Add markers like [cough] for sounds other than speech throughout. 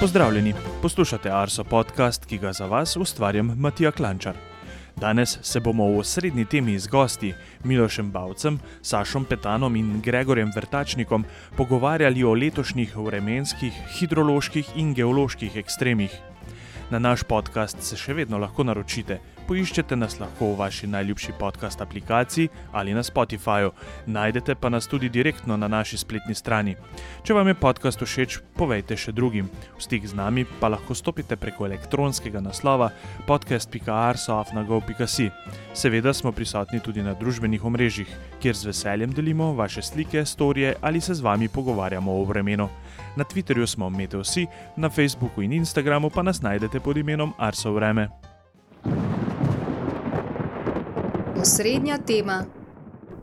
Pozdravljeni, poslušate Arso podcast, ki ga za vas ustvarjam Matija Klančar. Danes se bomo v srednji temi z gosti Milošem Bavcem, Sašom Petanom in Gregorjem Vrtačnikom pogovarjali o letošnjih vremenskih, hidroloških in geoloških ekstremih. Na naš podcast se še vedno lahko naročite, poiščete nas lahko v vaši najljubši podcast aplikaciji ali na Spotifyju, najdete pa nas tudi direktno na naši spletni strani. Če vam je podcast všeč, povejte še drugim. V stik z nami pa lahko stopite preko elektronskega naslova podcast.arsoafnago.si. Seveda smo prisotni tudi na družbenih omrežjih, kjer z veseljem delimo vaše slike, storije ali se z vami pogovarjamo o vremenu. Na Twitterju smo Meteosi, na Facebooku in Instagramu pa nas najdete pod imenom Arso Vreme. Osrednja tema.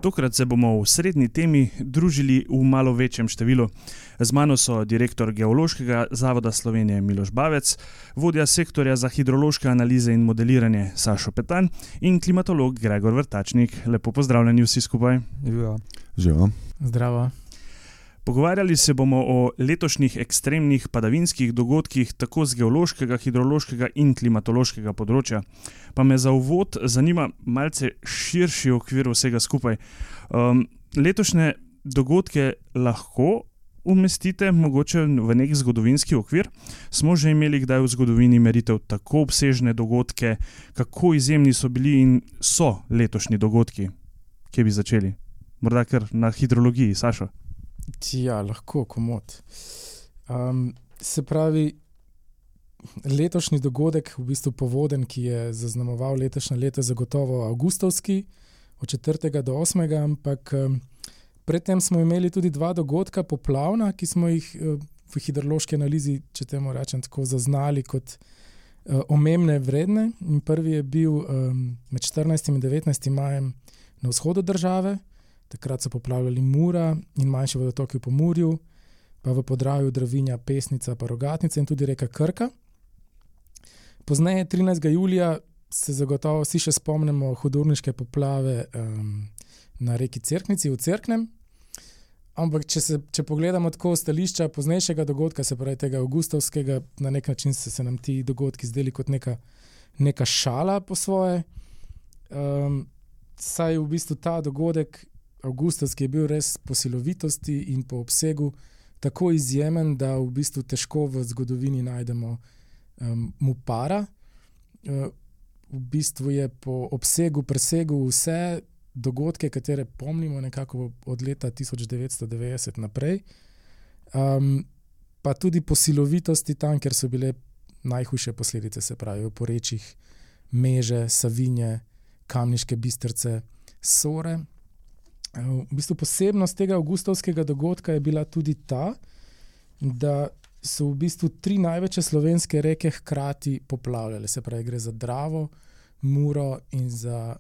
Tokrat se bomo v srednji temi družili v malo večjem številu. Z mano so direktor Geološkega zavoda Slovenije Miloš Bavec, vodja sektorja za hidrološke analize in modeliranje Sašo Petan in klimatolog Gregor Vrtačnik. Lepo pozdravljeni vsi skupaj. Živijo. Zdravo. Pogovarjali se bomo o letošnjih ekstremnih padavinskih dogodkih, tako z geološkega, hidrološkega in klimatološkega področja. Pa me za uvod zanima malce širši okvir vsega skupaj. Um, letošnje dogodke lahko umestite mogoče v nek zgodovinski okvir. Smo že imeli kdaj v zgodovini meritev tako obsežne dogodke, kako izjemni so bili in so letošnji dogodki, kje bi začeli? Morda kar na hidrologiji, Saša. Ja, lahko, komod. Um, se pravi, letošnji dogodek, v bistvu povoden, ki je zaznamoval letošnje leto, je zagotovo avgustovski, od 4. do 8. Ampak um, predtem smo imeli tudi dva dogodka, poplavna, ki smo jih uh, v hidrološki analizi, če temu rečem, tako zaznali kot uh, omemne vredne. In prvi je bil um, med 14. in 19. majem na vzhodu države. Takrat so poplavljali Mura in manjše vodotoke v Pomorju, pa v Podravju, Dravinja, Pesnica, pa Rogatnica in tudi reka Krka. Pozneje, 13. julija, se zagotovo vsi še spomnimo hudurniške poplave um, na reki Cerknici v Cerknem. Ampak, če, se, če pogledamo tako stališča poznejšega dogodka, se pravi tega avgustovskega, na nek način so se nam ti dogodki zdeli kot neka, neka šala po svoje. Um, saj v bistvu ta dogodek avgustovski je bil res po silovitosti in po obsegu tako izjemen, da v bistvu težko v zgodovini najdemo um, mu para. Uh, v bistvu je po obsegu presegel vse dogodke, katere pomnimo nekako od leta 1990 naprej. Um, pa tudi po silovitosti tam, ker so bile najhujše posledice, se pravi, po rečih Meže, Savinje, Kamniške bistrce, Sore. V bistvu posebnost tega avgustovskega dogodka je bila tudi ta, da so v bistvu tri največje slovenske reke hkrati poplavljale. Se pravi, gre za Dravo, Muro in za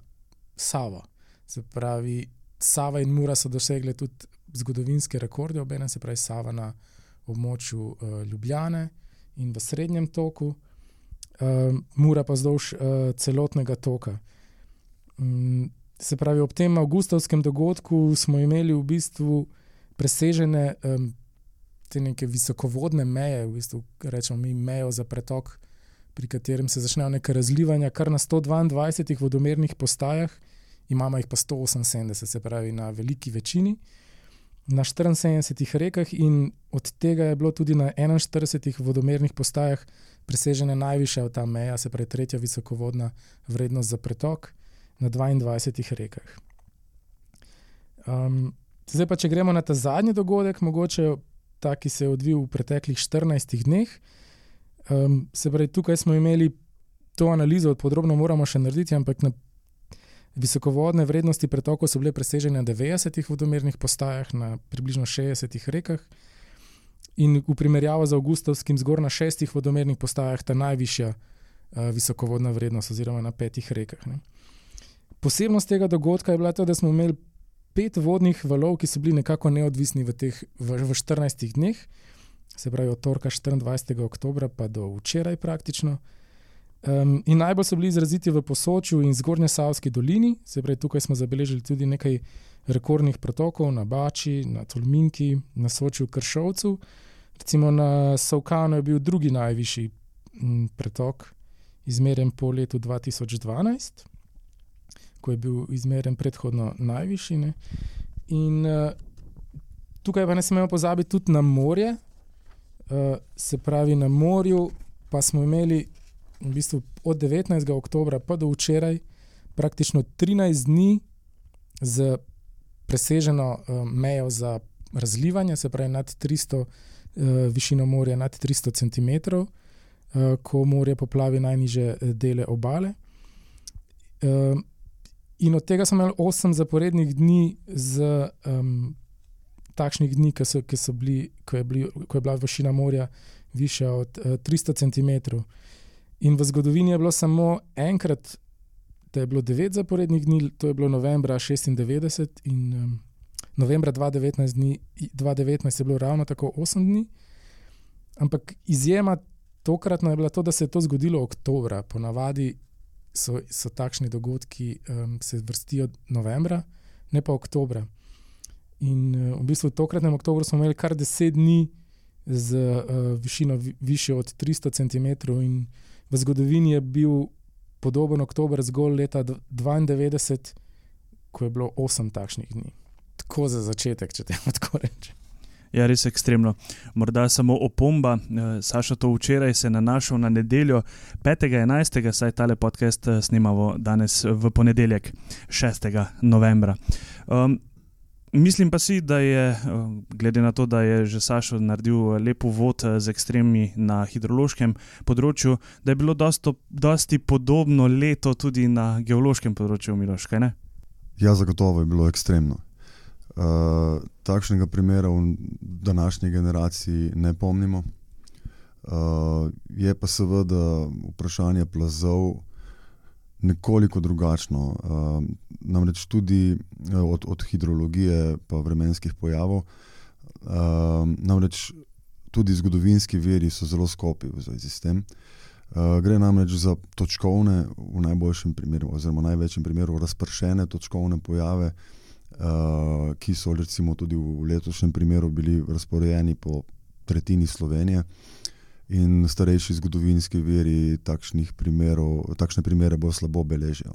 Savo. Se pravi, Sava in Mura so dosegle tudi zgodovinske rekorde, obenem se pravi Sava na območju uh, Ljubljane in v srednjem toku, uh, Mura pa zdolž uh, celotnega toka. Um, Se pravi, ob tem avgustovskem dogodku smo imeli v bistvu presežene um, te neke visokovodne meje, v bistvu rečemo mi mejo za pretok, pri katerem se začnejo neke razlivanja, kar na 122 vodomernih postajah, imamo jih pa 178, se pravi na veliki večini, na 74 rekah in od tega je bilo tudi na 41 vodomernih postajah presežena najvišja ta meja, se pravi tretja visokovodna vrednost za pretok na 22 rekah. Um, zdaj pa, če gremo na ta zadnji dogodek, mogoče ta, ki se je odvil v preteklih 14 dneh. Um, se pravi, tukaj smo imeli to analizo, podrobno moramo še narediti, ampak na visokovodne vrednosti pretokov so bile presežene na 90 vodomernih postajah, na približno 60 rekah. In v primerjavi z avgustovskim, zgoraj na šestih vodomernih postajah, ta najvišja uh, visokovodna vrednost, oziroma na petih rekah. Ne. Posebnost tega dogodka je bila to, da smo imeli pet vodnih valov, ki so bili nekako neodvisni v teh v, v 14 dneh, se pravi od torka 24. oktober pa do včeraj praktično. Um, in najbolj so bili izraziti v Posočju in Zgornje Savski dolini, se pravi tukaj smo zabeležili tudi nekaj rekordnih protokov na Bači, na Tolminki, na Sočju Kršovcu. Recimo na Saukanu je bil drugi najvišji m, pretok, izmerjen po letu 2012, ko je bil izmerjen predhodno najvišji. Ne. In uh, tukaj pa ne smemo pozabiti tudi na morje. Uh, se pravi, na morju pa smo imeli v bistvu od 19. oktobra pa do včeraj praktično 13 dni z preseženo uh, mejo za razlivanje, se pravi nad 300 uh, višino morja, nad 300 cm, uh, ko morje poplavi najniže dele obale. Uh, in od tega smo imeli 8 zaporednih dni z. Um, Takšnih dni, ko, so, ko, so bili, ko, je bili, ko je bila višina morja višja od uh, 300 cm. In v zgodovini je bilo samo enkrat, da je bilo 9 zaporednih dni, to je bilo novembra 96 in um, novembra 2019, dni, 2019 je bilo ravno tako 8 dni. Ampak izjema tokratna je bila to, da se je to zgodilo oktobra. Ponavadi so, so takšni dogodki, um, se vrstijo novembra, ne pa oktobra. In uh, v bistvu v tokratnem oktobru smo imeli kar 10 dni z uh, višino vi, više od 300 cm, in v zgodovini je bil podoben oktober zgolj leta 92, ko je bilo 8 takšnih dni. Tako za začetek, če te lahko rečem. Ja, res ekstremno. Morda samo opomba, Saša, to včeraj se je nanašal na nedeljo 5.11., saj tale podcast snemamo danes v ponedeljek 6. novembra. Um, Mislim pa si, da je, glede na to, da je že Sašo naredil lepo vod z ekstremi na hidrološkem področju, da je bilo dosto, dosti podobno leto tudi na geološkem področju, Miloš, kaj ne? Ja, zagotovo je bilo ekstremno. Uh, takšnega primera v današnji generaciji ne pomnimo. Uh, je pa seveda vprašanje plazov nekoliko drugačno. Uh, namreč tudi od, od hidrologije pa vremenskih pojavov, uh, namreč tudi zgodovinski veri so zelo skopi v zvezi s tem. Uh, gre namreč za točkovne, v najboljšem primeru, oziroma največjem primeru, razpršene točkovne pojave, uh, ki so recimo tudi v letošnjem primeru bili razporejeni po tretjini Slovenije. In starejši zgodovinski veri primerov, takšne primere bolj slabo beležijo.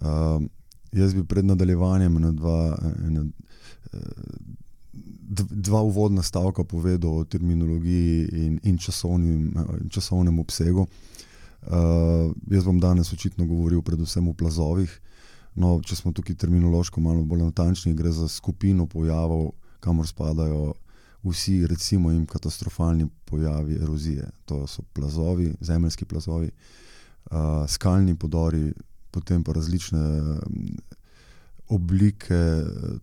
Uh, jaz bi pred nadaljevanjem na dva, na, dva uvodna stavka povedal o terminologiji in, in, časovnim, in časovnem obsegu. Uh, jaz bom danes očitno govoril predvsem o plazovih. No, če smo tukaj terminološko malo bolj natančni, gre za skupino pojavov, kamor spadajo vsi, recimo, jim katastrofalni pojavi erozije. To so plazovi, zemeljski plazovi, uh, skalni podori, potem pa različne oblike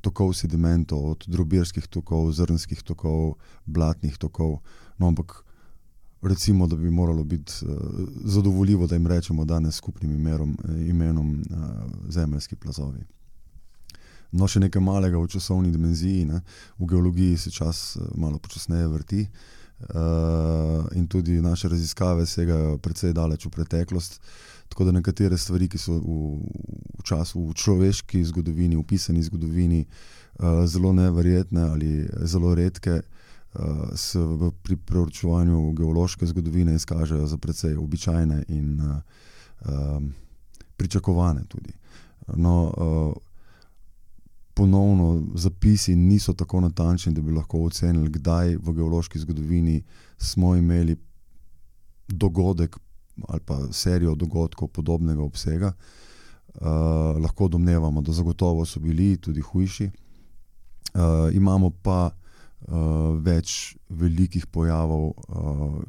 tokov sedimentov, od drobirskih tokov, zrnskih tokov, blatnih tokov. No, ampak recimo, da bi moralo biti uh, zadovoljivo, da jim rečemo danes skupnim imenom, imenom uh, zemeljski plazovi. No, še nekaj malega v časovni dimenziji, ne. v geologiji se čas malo počasneje vrti. Uh, in tudi naše raziskave segajo precej daleč v preteklost. Tako da nekatere stvari, ki so v, v času, v človeški zgodovini, v pisani zgodovini, uh, zelo neverjetne ali zelo redke, uh, se v, pri preučevanju geološke zgodovine izkažejo za precej običajne in uh, um, pričakovane tudi. No, uh, ponovno zapisi niso tako natančni, da bi lahko ocenili, kdaj v geološki zgodovini smo imeli dogodek ali pa serijo dogodkov podobnega obsega. Uh, lahko domnevamo, da zagotovo so bili tudi hujši. Uh, imamo pa uh, več velikih pojavov uh,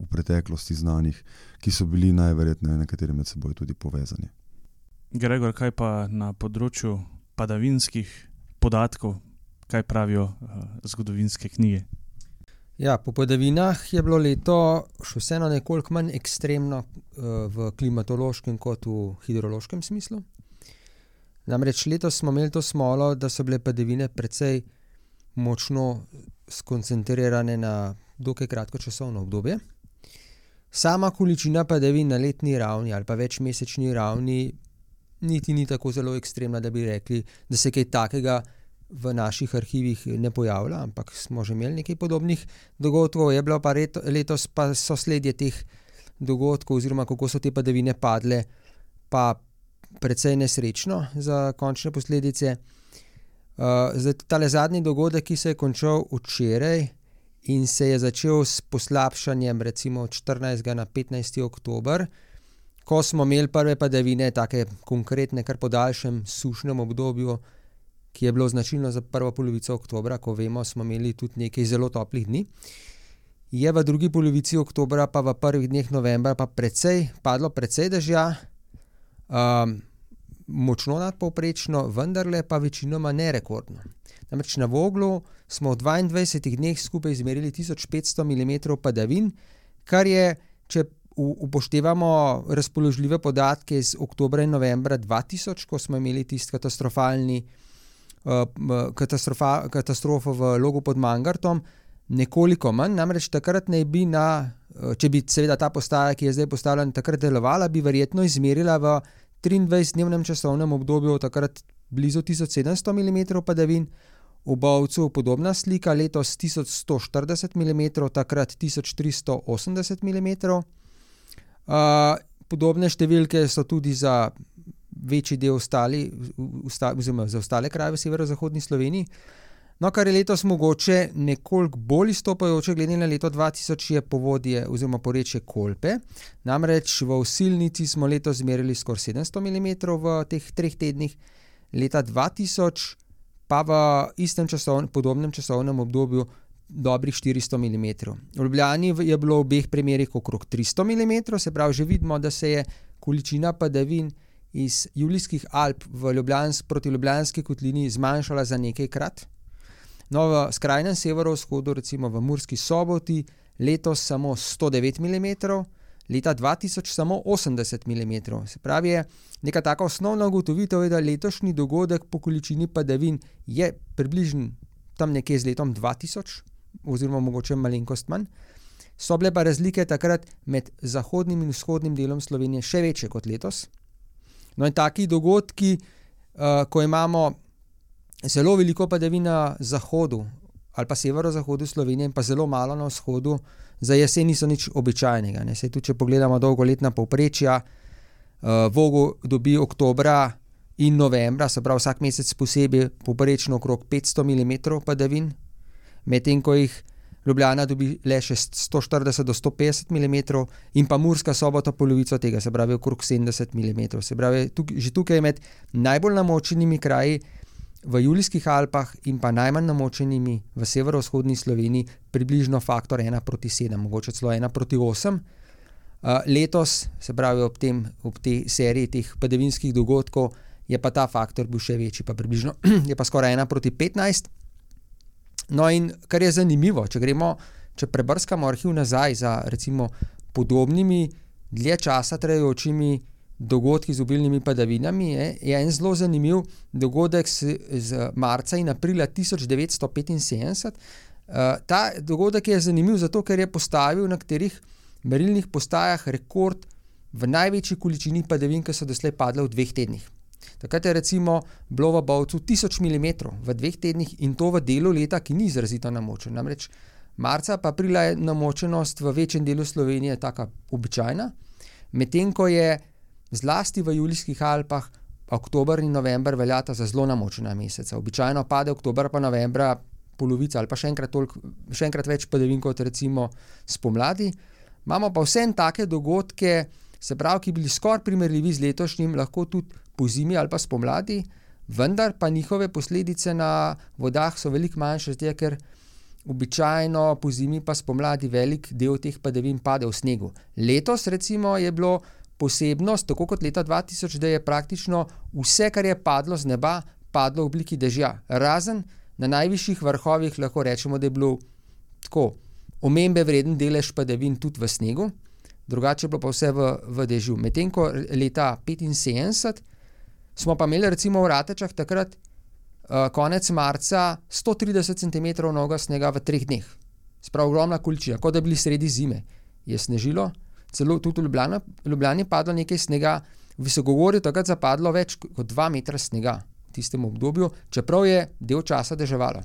v preteklosti znanih, ki so bili najverjetneje nekateri med seboj tudi povezani. Gregor, kaj pa na področju padavinskih podatkov, kaj pravijo uh, zgodovinske knjige. Ja, po padavinah je bilo leto še vseeno nekoliko manj ekstremno uh, v klimatološkem kot v hidrološkem smislu. Namreč letos smo imeli to smolo, da so bile padavine precej močno skoncentrirane na dokaj kratko časovno obdobje. Sama količina padavin na letni ravni ali pa večmesečni ravni niti ni tako zelo ekstremna, da bi rekli, da se kaj takega v naših arhivih ne pojavlja, ampak smo že imeli nekaj podobnih dogodkov. Je bilo pa reto, letos pa so sledje teh dogodkov, oziroma kako so te padavine padle, pa precej nesrečno za končne posledice. Uh, zdaj, tale zadnji dogodek, ki se je končal včeraj in se je začel s poslabšanjem, recimo od 14. na 15. oktober, ko smo imeli prve padavine, tako konkretne, kar po daljšem sušnem obdobju, ki je bilo značilno za prvo polovico oktobra, ko vemo, smo imeli tudi nekaj zelo toplih dni. Je v drugi polovici oktobra, pa v prvih dneh novembra, pa precej, padlo precej dežja, um, močno nadpovprečno, vendarle pa večinoma ne rekordno. Namreč na Voglu smo v 22 dneh skupaj izmerili 1500 mm padavin, kar je, če upoštevamo razpoložljive podatke iz oktobra in novembra 2000, ko smo imeli tisti katastrofalni uh, katastrofa, katastrofo v Logu pod Mangartom, nekoliko manj. Namreč takrat naj bi, na, če bi seveda ta postaja, ki je zdaj postavljena, takrat delovala, bi verjetno izmerila v 23-dnevnem časovnem obdobju takrat blizu 1700 mm padavin. V Bovcu podobna slika, letos 1140 mm, takrat 1380 mm. Uh, podobne številke so tudi za večji del ostali, usta, oziroma za ostale kraje v severozahodni Sloveniji. No, kar je letos mogoče nekoliko bolj izstopajoče, glede na leto 2000, je povodje oziroma poreče Kolpe. Namreč v Usilnici smo letos zmerili skoraj 700 mm v teh treh tednih, leta 2000 pa v istem časovnem, podobnem časovnem obdobju dobrih 400 mm. V Ljubljani je bilo v obeh primerih okrog 300 mm, se pravi, že vidimo, da se je količina padavin iz Julijskih Alp v Ljubljans, proti Ljubljanski kotlini zmanjšala za nekajkrat. No, v skrajnem severovzhodu, recimo v Murski soboti, letos samo 109 mm, leta 2000 samo 80 mm. Se pravi, je neka taka osnovna ugotovitev, da letošnji dogodek po količini padavin je približen tam nekje z letom 2000, oziroma mogoče malenkost manj. So bile pa razlike takrat med zahodnim in vzhodnim delom Slovenije še večje kot letos. No, in taki dogodki, uh, ko imamo zelo veliko padavin na zahodu ali pa severozahodu Slovenije, in pa zelo malo na vzhodu, za jesen niso nič običajnega. Se tudi, če pogledamo dolgoletna povprečja, uh, Vogo dobi oktobra in novembra, se pravi vsak mesec posebej, poprečno okrog 500 mm padavin, medtem ko jih Ljubljana dobi le še 140 do 150 mm, in pa Murska sobota polovico tega, se pravi okrog 70 mm. Se pravi, tuk, že tukaj med najbolj namočenimi kraji v Julijskih Alpah in pa najmanj namočenimi v severovzhodni Sloveniji približno faktor 1 proti 7, mogoče celo 1 proti 8. Uh, letos, se pravi ob, tem, ob tej seriji teh padavinskih dogodkov, je pa ta faktor bil še večji, pa približno [clears throat] je pa skoraj 1 proti 15. No, in kar je zanimivo, če gremo, če prebrskamo arhiv nazaj za recimo podobnimi, dlje časa trajajočimi dogodki z obilnimi padavinami, je, je en zelo zanimiv dogodek z, z marca in aprila 1975. Uh, ta dogodek je zanimiv zato, ker je postavil na katerih merilnih postajah rekord v največji količini padavin, ki so doslej padle v dveh tednih. Takrat je recimo bilo v Bovcu 1000 mm v dveh tednih in to v delu leta, ki ni izrazito namočen. Namreč marca pa aprila je namočenost v večjem delu Slovenije tako običajna, medtem ko je zlasti v Julijskih Alpah oktober in november veljata za zelo namočena meseca. Običajno pade oktober pa novembra polovica ali pa še enkrat, tolk, še enkrat več padavin kot recimo spomladi. Imamo pa vse take dogodke, se pravi, ki bili skoraj primerljivi z letošnjim, lahko tudi po zimi ali pa spomladi, vendar pa njihove posledice na vodah so veliko manjše, zdaj, ker običajno po zimi pa spomladi velik del teh padavin pade v snegu. Letos recimo je bilo posebnost, tako kot leta 2000, da je praktično vse, kar je padlo z neba, padlo v obliki dežja. Razen na najvišjih vrhovih lahko rečemo, da je bilo tako omembe vreden delež padavin tudi v snegu. Drugače je bilo pa vse v, v dežju. Medtem ko leta 75 smo pa imeli recimo v Ratečah takrat uh, konec marca 130 cm noga snega v treh dneh. Sprav ogromna količina, kot da bi bili sredi zime. Je snežilo, celo tudi v Ljubljani, Ljubljani je padlo nekaj snega, v Visokogorju takrat zapadlo več kot 2 metra snega v tistem obdobju, čeprav je del časa deževalo.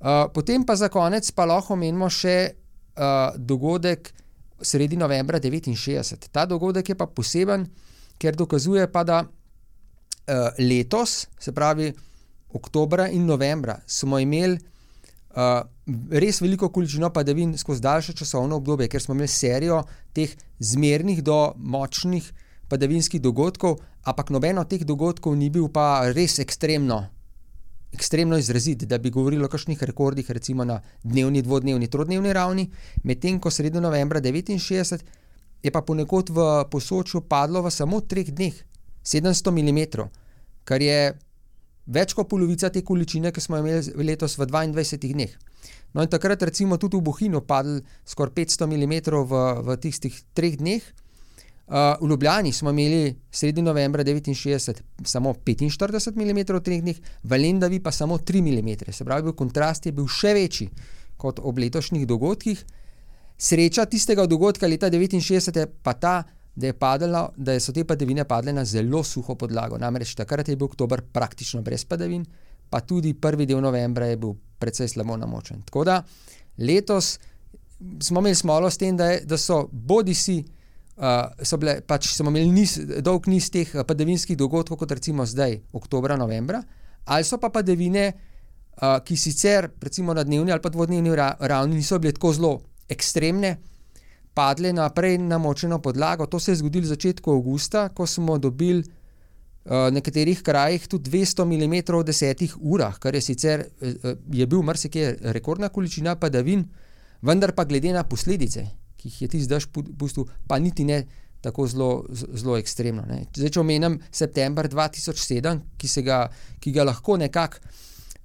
Uh, potem pa za konec pa lahko omenimo še uh, dogodek sredi novembra 1969. Ta dogodek je pa poseben, ker dokazuje pa, da uh, letos, se pravi oktobra in novembra, smo imeli uh, res veliko količino padavin skozi daljše časovno obdobje, ker smo imeli serijo teh zmernih do močnih padavinskih dogodkov, ampak noben od teh dogodkov ni bil pa res ekstremno. Ekstremno izrazit, da bi govorili o kakšnih rekordih, recimo na dnevni, dvodnevni, trodnevni ravni, medtem ko sredi novembra 69 je pa ponekod v posočju padlo v samo treh dneh 700 mm, kar je več kot polovica te količine, ki smo imeli letos v 22 dneh. No, in takrat, recimo, tudi v Bohinju padlo skoraj 500 mm v, v tistih treh dneh. Uh, v Ljubljani smo imeli sredi novembra 69 samo 45 mm v treh dneh, v Lendavi pa samo 3 mm. Se pravi, kontrast je bil še večji kot ob letošnjih dogodkih. Sreča tistega dogodka leta 69 je pa ta, da, je padalo, da so te padavine padle na zelo suho podlago. Namreč takrat je bil oktober praktično brez padavin, pa tudi prvi del novembra je bil precej slabo namočen. Tako da letos smo imeli smolo s tem, da, je, da so bodi si. Uh, so bile, pač smo imeli niz, dolg niz teh padavinskih dogodkov, kot recimo zdaj, oktober, novembra, ali so pa padavine, uh, ki sicer recimo na dnevni ali pa dvodnevni ra ravni niso bile tako zelo ekstremne, padle na prej namočeno podlago. To se je zgodilo v začetku avgusta, ko smo dobili v nekaterih krajih tudi 200 mm v desetih urah, kar je sicer uh, je bil marsikaj rekordna količina padavin, vendar pa glede na posledice, ki jih je ti zdaj pustil, pa niti ne. Tako zelo, zelo ekstremno. Ne. Zdaj, če omenim september 2007, ki, ga, ki ga lahko nekako,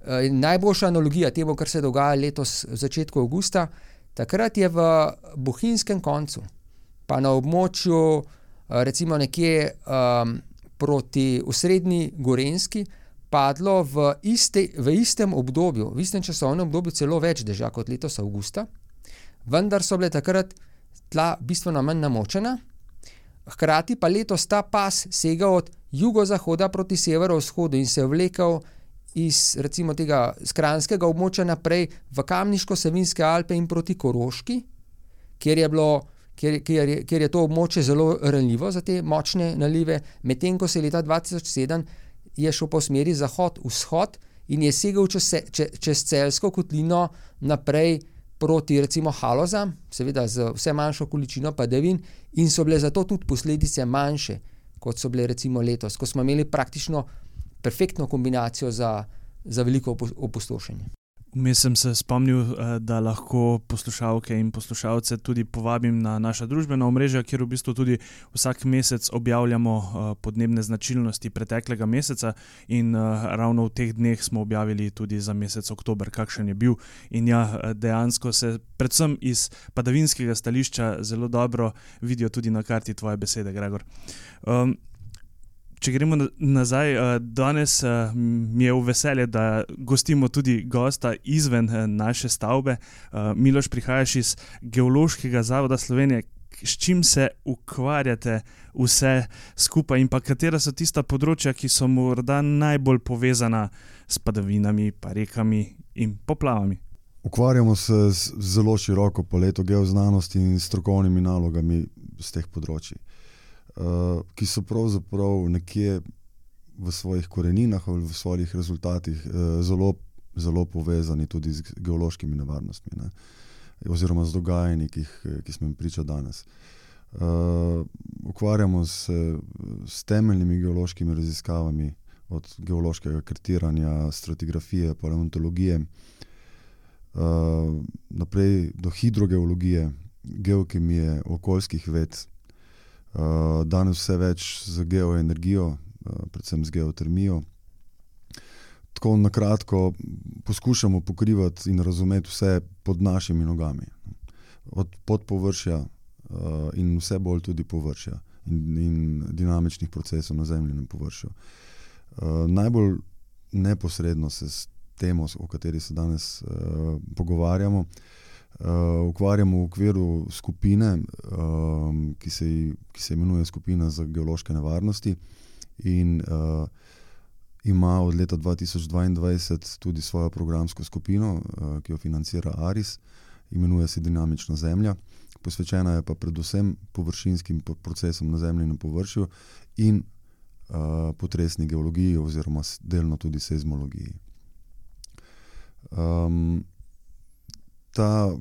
eh, najboljša analogija temu, kar se dogaja letos v začetku avgusta, Takrat je v Bohinjskem koncu, pa na območju, eh, recimo nekje um, proti osrednji Gorenski, padlo v, iste, v istem obdobju, v istem časovnem obdobju, celo več dežja kot letos avgusta, vendar so bile takrat tla bistveno manj namočena. Hkrati pa letos ta pas sega od jugozahoda proti severovzhodu in se je vlekel iz recimo tega skranskega območja naprej v Kamniško-Savinske Alpe in proti Koroški, kjer je, bilo, kjer, kjer, kjer je to območje zelo ranljivo za te močne nalive, medtem ko se je leta 2007 je šel po smeri zahod-vzhod in je segel čez, čez, čez celsko kotlino naprej. Proti, recimo, halozam, seveda, z vse manjšo količino padavin, in so bile zato tudi posledice manjše, kot so bile, recimo, letos, ko smo imeli praktično perfektno kombinacijo za, za veliko opustošenje. Vmes sem se spomnil, eh, da lahko poslušalke in poslušalce tudi povabim na naša družbena omrežja, kjer v bistvu tudi vsak mesec objavljamo eh, podnebne značilnosti preteklega meseca. In eh, ravno v teh dneh smo objavili tudi za mesec oktober, kakšen je bil. In ja, dejansko se predvsem iz padavinskega stališča zelo dobro vidijo tudi na karti tvoje besede, Gregor. Um, če gremo nazaj, uh, danes uh, mi je v veselje, da gostimo tudi gosta izven uh, naše stavbe. Uh, Miloš, prihajaš iz Geološkega zavoda Slovenije. S čim se ukvarjate, vse skupaj, in pa katera so tista področja, ki so morda najbolj povezana s padavinami, pa rekami in poplavami? Ukvarjamo se z zelo široko paleto geoznanosti in strokovnimi nalogami z teh področji. Eh, ki so pravzaprav nekje v svojih koreninah ali v svojih rezultatih uh, zelo, zelo povezani tudi z geološkimi nevarnostmi, ne? oziroma z dogajanji, ki, ki smo jim priča danes. Uh, ukvarjamo se s temeljnimi geološkimi raziskavami, od geološkega kartiranja, stratigrafije, paleontologije, uh, naprej do hidrogeologije, geokemije, okoljskih ved, Eh, danes vse več z geoenergijo, uh, predvsem z geotermijo. Tako na kratko poskušamo pokrivati in razumeti vse pod našimi nogami, od podpovršja uh, in vse bolj tudi površja in, in dinamičnih procesov na zemljenem površju. Uh, najbolj neposredno se s tem, o kateri se danes uh, pogovarjamo, uh, uh, ukvarjamo v okviru skupine, um, ki, se, ki se imenuje Skupina za geološke nevarnosti. In uh, ima od leta 2022 tudi svojo programsko skupino, uh, ki jo financira Aris, imenuje se Dinamična zemlja. Posvečena je pa predvsem površinskim procesom na zemlji in na površju in uh, potresni geologiji, oziroma delno tudi seizmologiji. Um, ta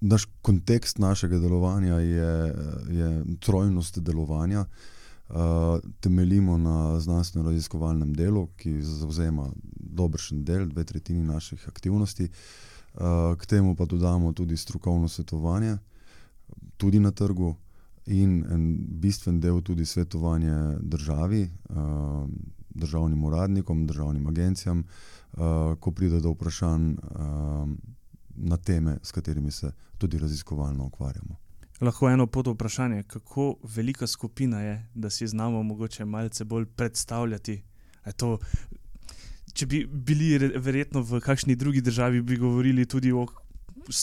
naš kontekst našega delovanja je, je trojnost delovanja. Uh, temeljimo na znanstveno-raziskovalnem delu, ki zauzema dobršen del, dve tretjini naših aktivnosti. Uh, k temu pa dodamo tudi strokovno svetovanje, tudi na trgu, in en bistven del tudi svetovanje državi, uh, državnim uradnikom, državnim agencijam, uh, ko pride do vprašanj. Uh, na teme, s katerimi se tudi raziskovalno ukvarjamo. Lahko eno pod vprašanje, kako velika skupina je, da si znamo mogoče malce bolj predstavljati. To, če bi bili verjetno v kakšni drugi državi, bi govorili tudi o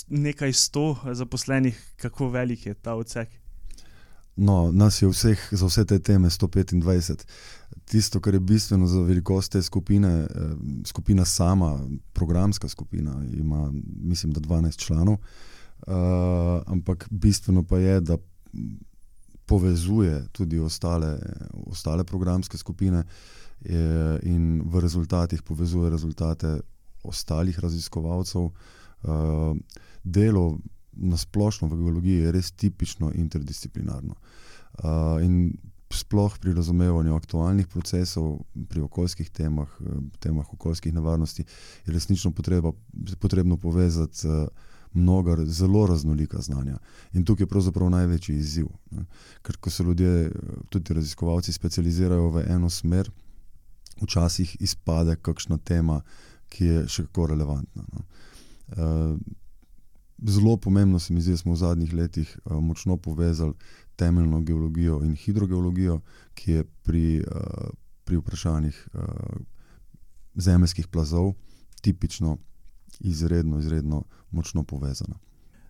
nekaj sto zaposlenih, kako velik je ta odsek. No, nas je vseh za vse te teme 125. Tisto, kar je bistveno za velikost te skupine, eh, skupina sama, programska skupina, ima, mislim, da 12 članov, uh, ampak bistveno pa je, da povezuje tudi ostale, ostale programske skupine je, in v rezultatih povezuje rezultate ostalih raziskovalcev. Uh, delo na splošno v geologiji je res tipično interdisciplinarno. Uh, in sploh pri razumevanju aktualnih procesov, pri okoljskih temah, temah okoljskih nevarnosti, je resnično potreba, potrebno povezati uh, mnoga zelo raznolika znanja. In tukaj je pravzaprav največji izziv. Ne? Ker ko se ljudje, tudi raziskovalci, specializirajo v eno smer, včasih izpade kakšna tema, ki je še kako relevantna. Uh, zelo pomembno se mi zdi, da smo v zadnjih letih uh, močno povezali temeljno geologijo in hidrogeologijo, ki je pri, uh, pri vprašanjih uh, zemeljskih plazov tipično izredno, izredno močno povezana.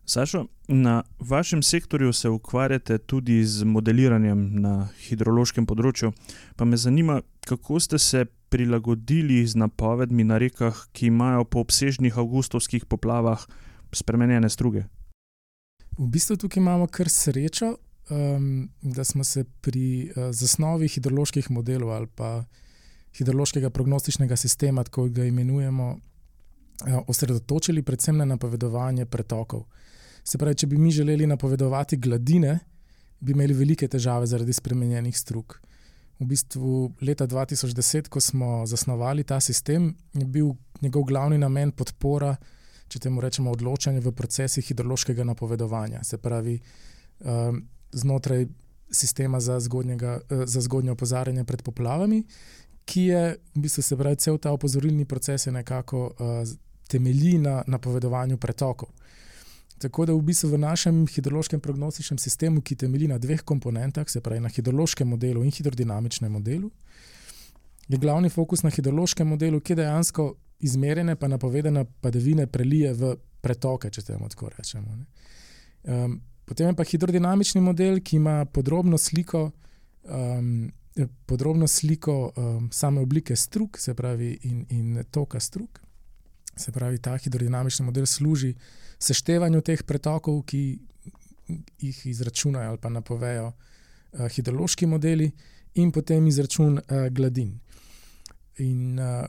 Sašo, na vašem sektorju se ukvarjate tudi z modeliranjem na hidrološkem področju. Pa me zanima, kako ste se prilagodili z napovedmi na rekah, ki imajo po obsežnih avgustovskih poplavah spremenjene struge. V bistvu tukaj imamo kar srečo, um, da smo se pri uh, zasnovi hidroloških modelov ali pa hidrološkega prognostičnega sistema, kot ga imenujemo, uh, osredotočili predvsem na napovedovanje pretokov. Se pravi, če bi mi želeli napovedovati gladine, bi imeli velike težave zaradi spremenjenih strug. V bistvu leta 2010, ko smo zasnovali ta sistem, je bil njegov glavni namen podpora če temu rečemo, odločanje v procesih hidrološkega napovedovanja, se pravi um, znotraj sistema za, uh, za zgodnje opozarjanje pred poplavami, ki je v bistvu se pravi, cel ta opozorilni proces nekako uh, temelji na napovedovanju pretokov. Tako da v bistvu v našem hidrološkem prognostičnem sistemu, ki temelji na dveh komponentah, se pravi na hidrološkem modelu in hidrodinamičnem modelu, je glavni fokus na hidrološkem modelu, ki dejansko izmerjene, pa napovedane padavine prelije v pretoke, če temu tako rečemo. Um, potem je pa hidrodinamični model, ki ima podrobno sliko, um, podrobno sliko um, same oblike strug, se pravi, in, in toka strug. Se pravi, ta hidrodinamični model služi seštevanju teh pretokov, ki jih izračunajo ali pa napovejo uh, hidrološki modeli, in potem izračun uh, gladin. In uh,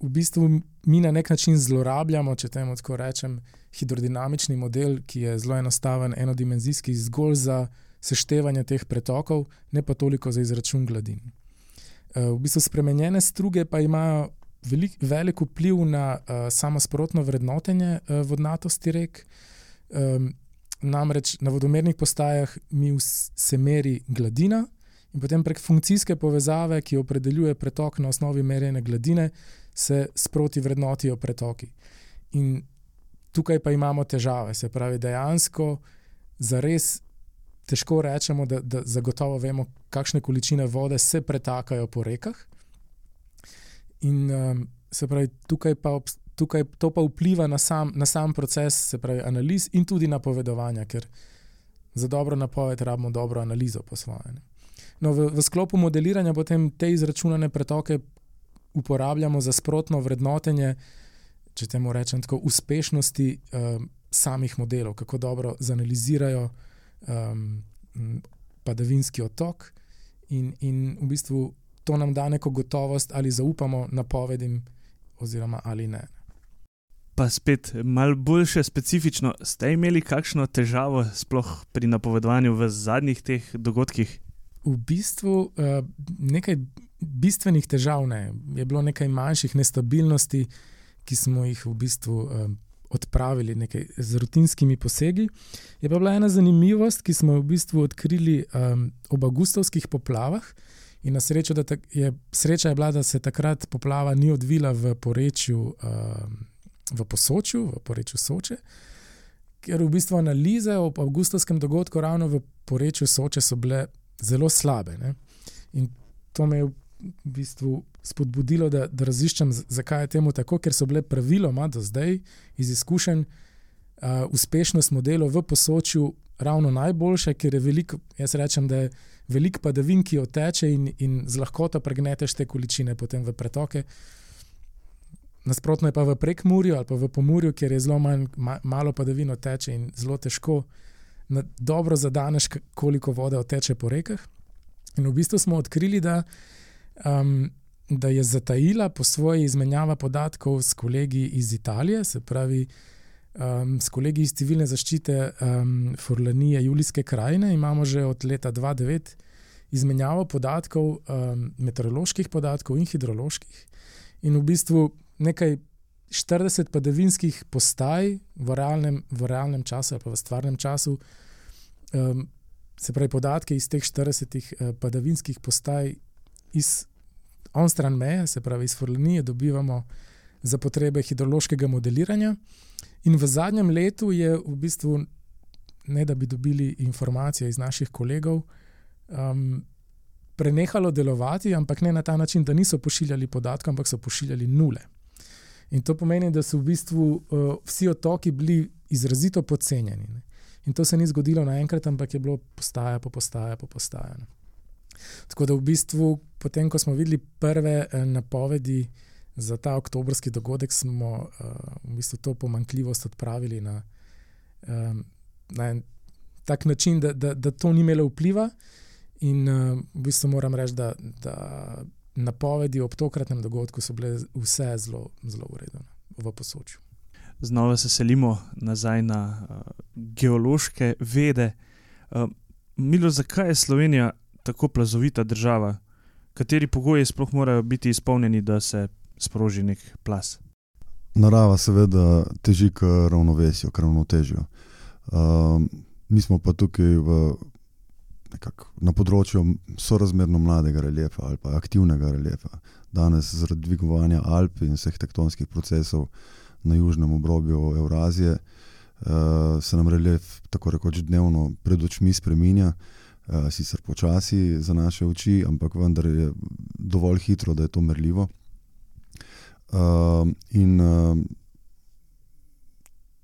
v bistvu mi na nek način zlorabljamo, če temu tako rečem, hidrodinamični model, ki je zelo enostaven, enodimenzijski, zgolj za seštevanje teh pretokov, ne pa toliko za izračun gladin. Eh, v bistvu spremenjene struge pa imajo velik, velik vpliv na uh, samo sprotno vrednotenje uh, vodnatosti rek. Um, namreč na vodomernih postajah mi se meri gladina, in potem prek funkcijske povezave, ki opredeljuje pretok na osnovi merjene gladine, se sproti vrednotijo pretoki. In tukaj pa imamo težave, se pravi, dejansko za res težko rečemo, da, da zagotovo vemo, kakšne količine vode se pretakajo po rekah. In um, se pravi, tukaj pa, tukaj to pa vpliva na sam, na sam proces, se pravi, analiz in tudi napovedovanja, ker za dobro napoved rabimo dobro analizo po svoje. No, v, v sklopu modeliranja potem te izračunane pretoke uporabljamo za sprotno vrednotenje, če temu rečem, tako uspešnosti um, samih modelov, kako dobro zanalizirajo um, padavinski otok, in, in v bistvu to nam da neko gotovost, ali zaupamo napovedim, oziroma ali ne. Pa spet malo boljše specifično, ste imeli kakšno težavo, sploh pri napovedovanju v zadnjih teh dogodkih? V bistvu uh, nekaj bistvenih težav ne. Je bilo nekaj manjših nestabilnosti, ki smo jih v bistvu uh, odpravili nekaj z rutinskimi posegi. Je pa bila ena zanimivost, ki smo jo v bistvu odkrili um, ob avgustovskih poplavah. In na srečo, je, sreča je bila, da se takrat poplava ni odvila v porečju, um, v posočju, v porečju Soče, ker v bistvu analize ob avgustovskem dogodku ravno v porečju Soče so bile zelo slabe. Ne? In to me je v bistvu spodbudilo, da, da raziščem, zakaj je temu tako, ker so bile praviloma do zdaj iz izkušenj uh, uspešnost modelov v posočju ravno najboljše, ker je veliko, jaz rečem, da je veliko padavin, ki oteče in, in z lahkoto pregneteš te količine potem v pretoke. Nasprotno je pa v prekmurju ali pa v pomurju, kjer je zelo manj, ma, malo padavin oteče in zelo težko. Na, dobro zadaneš, koliko vode oteče po rekah. In v bistvu smo odkrili, da um, da je zatajila po svoji izmenjavi podatkov s kolegi iz Italije, se pravi um, s kolegi iz civilne zaščite um, Forlanije, Julijske krajine. Imamo že od leta 2009 izmenjavo podatkov, um, meteoroloških podatkov in hidroloških. In v bistvu nekaj 40 padavinskih postaj v realnem, v realnem času, pa v stvarnem času. Um, se pravi, podatke iz teh 40 uh, padavinskih postaj iz on stran meje, se pravi iz Forlanije, dobivamo za potrebe hidrološkega modeliranja. In v zadnjem letu je v bistvu, ne da bi dobili informacije iz naših kolegov, um, prenehalo delovati, ampak ne na ta način, da niso pošiljali podatkov, ampak so pošiljali nule. In to pomeni, da so v bistvu uh, vsi otoki bili izrazito podcenjeni. Ne? In to se ni zgodilo naenkrat, ampak je bilo postaja po postaja po postaja. Ne? Tako da v bistvu, potem, ko smo videli prve eh, napovedi za ta oktobrski dogodek, smo uh, v bistvu to pomankljivost odpravili na, um, na en tak način, da, da, da to ni imelo vpliva. In uh, v bistvu moram reči, da, da napovedi ob tokratnem dogodku so bile vse zelo, zelo urejene v posočju. Znova se selimo nazaj na uh, geološke vede. Uh, Milo, zakaj je Slovenija tako plazovita država, kateri pogoji sploh morajo biti izpolnjeni, da se sproži nek plas? Narava seveda teži k ravnovesju, k ravnotežju. Um, mi smo pa tukaj v, na področju sorazmerno mladega reljefa ali pa aktivnega reljefa. Danes, zaradi dvigovanja Alp in vseh tektonskih procesov na južnem obrobju Eurazije, uh, se nam reljef tako rekoč dnevno pred očmi spreminja. Uh, sicer počasi za naše oči, ampak vendar je dovolj hitro, da je to merljivo. Uh, in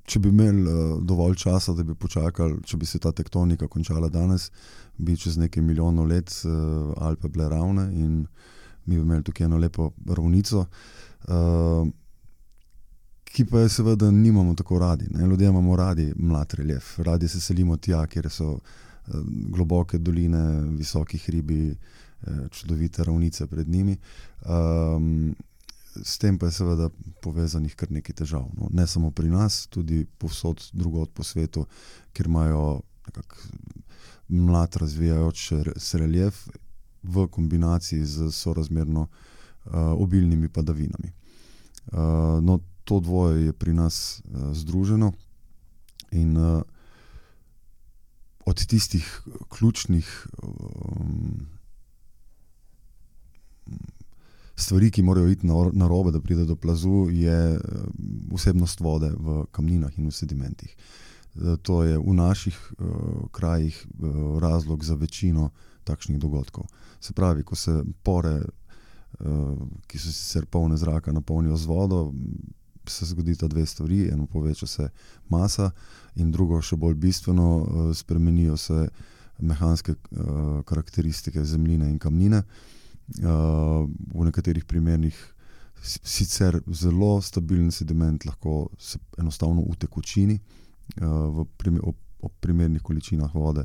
če bi imeli uh, dovolj časa, da bi počakali, če bi se ta tektonika končala danes, bi čez nekaj milijonov let uh, Alpe bile ravne in mi bi imeli tukaj eno lepo ravnico. Uh, Ki pa je seveda nimamo tako radi. Ne? Ljudje imamo radi mlad relief, radi se selimo tja, kjer so uh, globoke doline, visoki hribi, eh, čudovite ravnice pred njimi. Um, s tem pa je seveda povezanih kar nekaj težav. No. Ne samo pri nas, tudi povsod drugod po svetu, kjer imajo mlad, razvijajoč se relief v kombinaciji z sorazmerno uh, obilnimi padavinami. Uh, no, to dvoje je pri nas uh, združeno in uh, od tistih ključnih um, stvari, ki morajo iti na robe, da pride do plazu, je vsebnost um, vode v kamninah in v sedimentih. To je v naših uh, krajih uh, razlog za večino takšnih dogodkov. Se pravi, ko se pore, uh, ki so sicer polne zraka, napolnijo z vodo, se zgodita dve stvari. Eno, poveča se masa, in drugo, še bolj bistveno, eh, spremenijo se mehanske uh, karakteristike zemljine in kamnine. Uh, v nekaterih primerih sicer zelo stabilen sediment lahko se enostavno utekočini uh, v primer, ob, ob primernih količinah vode.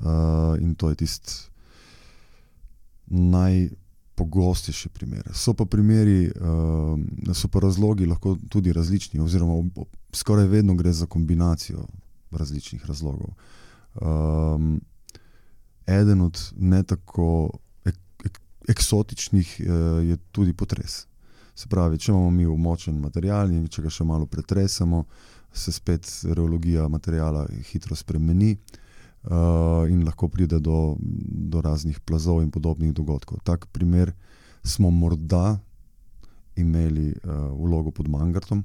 Uh, in to je tisti najpogostejši primer. So pa primeri, uh, so pa razlogi lahko tudi različni, oziroma ob, ob, skoraj vedno gre za kombinacijo različnih razlogov. Um, eden od ne tako eksotičnih uh, je tudi potres. Se pravi, če imamo mi umočen material in če ga še malo pretresemo, se spet reologija materijala hitro spremeni uh, in lahko pride do, do raznih plazov in podobnih dogodkov. Tak primer smo morda imeli uh, vlogo pod Mangartom.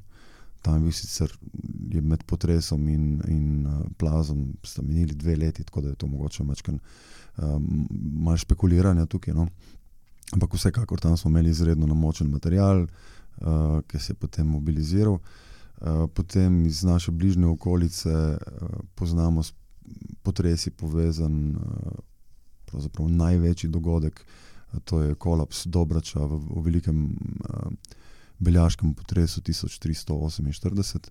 Tam je sicer je med potresom in, in uh, plazom sta minili dve leti, tako da je to mogoče um, malo špekuliranja tukaj. No? Ampak vsekakor tam smo imeli izredno namočen material, uh, ki se je potem mobiliziral. Uh, potem iz naše bližnje okolice uh, poznamo s potresi povezan uh, največji dogodek, uh, to je kolaps Dobrača v, v velikem uh, beljaškem potresu 1348.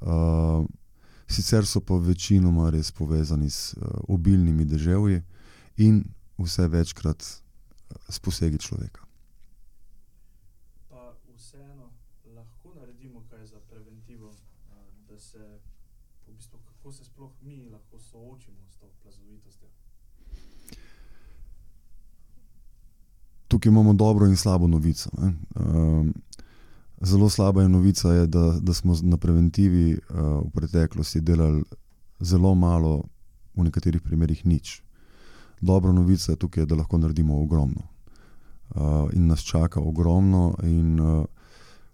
Uh, sicer so pa večinoma res povezani s uh, obilnimi deževji in vse večkrat s posegi človeka. Pa vseeno lahko naredimo kaj za preventivo, da se, v bistvu, kako se sploh mi lahko soočimo s to plazovitostjo. Tukaj imamo dobro in slabo novico. Um, zelo slaba je novica, je, da, da smo na preventivi uh, v preteklosti delali zelo malo, v nekaterih primerjih nič dobra novica je tukaj, da lahko naredimo ogromno. Uh, in nas čaka ogromno, in uh,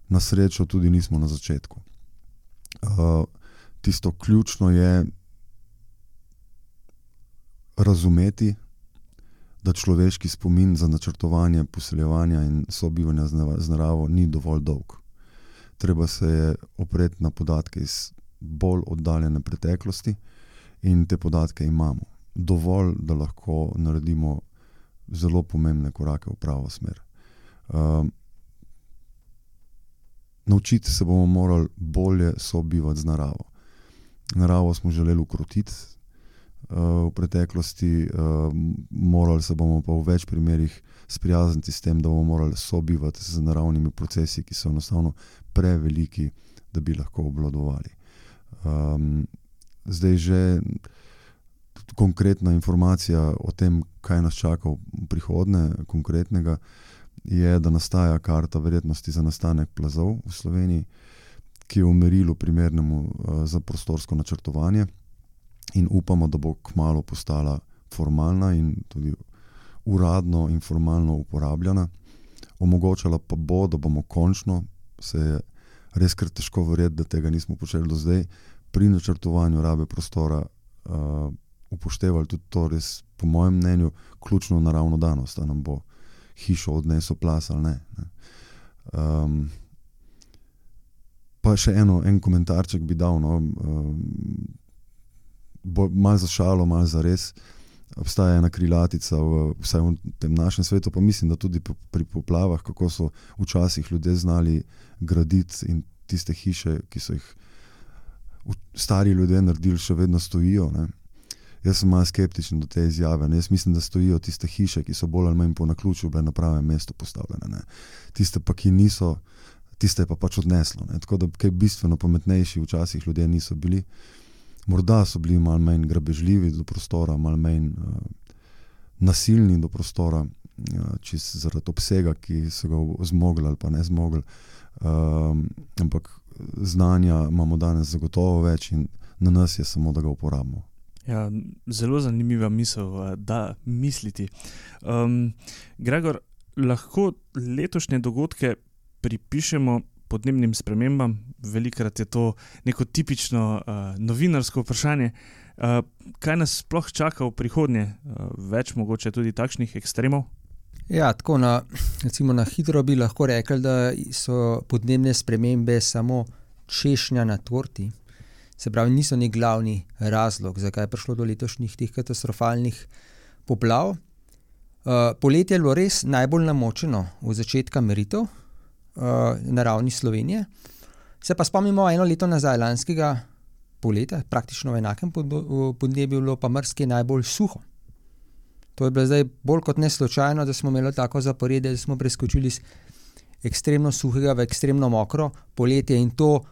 na srečo tudi nismo na začetku. Uh, tisto ključno je razumeti, da človeški spomin za načrtovanje, poseljevanja in sobivanja z naravo ni dovolj dolg. Treba se je opreti na podatke iz bolj oddaljene preteklosti, in te podatke imamo dovolj, da lahko naredimo zelo pomembne korake v pravo smer. Um, naučiti se bomo morali bolje sobivati z naravo. Naravo smo želeli ukrotiti uh, v preteklosti, uh, morali se bomo pa v več primerih sprijazniti s tem, da bomo morali sobivati z naravnimi procesi, ki so enostavno preveliki, da bi lahko obvladovali. Um, zdaj že konkretna informacija o tem, kaj nas čaka v prihodnje, konkretnega, je, da nastaja karta verjetnosti za nastanek plazov v Sloveniji, ki je v merilu primernemu uh, za prostorsko načrtovanje, in upamo, da bo kmalo postala formalna in tudi uradno in formalno uporabljena. Omogočala pa bo, da bomo končno, se je res kar težko verjeti, da tega nismo počeli do zdaj, pri načrtovanju rabe prostora. Uh, upoštevali tudi to, res, po mojem mnenju, ključno naravno danost, da nam bo hišo odnesel plas ali ne. ne. Um, pa še eno, en komentarček bi dal, no, um, malo za šalo, malo za res. Obstaja ena krilatica, v, vsaj v tem našem svetu, pa mislim, da tudi pri poplavah, kako so včasih ljudje znali graditi in tiste hiše, ki so jih stari ljudje naredili, še vedno stojijo. Ne. Jaz sem malo skeptičen do te izjave. Ne? Jaz mislim, da stojijo tiste hiše, ki so bolj ali manj po naključju bile na pravem mestu postavljene. Ne? Tiste pa, ki niso, tiste pa pač odneslo. Ne? Tako da kaj bistveno pametnejši včasih ljudje niso bili. Morda so bili malo manj grabežljivi do prostora, malo manj uh, nasilni do prostora, uh, zaradi obsega, ki so ga zmogli ali pa ne zmogli. Uh, ampak znanja imamo danes zagotovo več in na nas je samo, da ga uporabimo. Ja, zelo zanimiva misel, da misliti. Um, Gregor, lahko letošnje dogodke pripišemo podnebnim spremembam, velikrat je to neko tipično uh, novinarsko vprašanje. Uh, kaj nas sploh čaka v prihodnje, uh, več mogoče tudi takšnih ekstremov? Ja, tako na, recimo na hitro bi lahko rekli, da so podnebne spremembe samo češnja na torti Se pravi, niso nek glavni razlog, zakaj je prišlo do letošnjih teh katastrofalnih poplav. Uh, poletje je bilo res najbolj namočeno v začetku meritev uh, na ravni Slovenije. Se pa spomnimo eno leto nazaj, lanskega poletja, praktično v enakem podnebju, bilo pa mrske najbolj suho. To je bilo zdaj bolj kot ne slučajno, da smo imeli tako zaporedje, da smo preskočili iz ekstremno suhega v ekstremno mokro poletje in to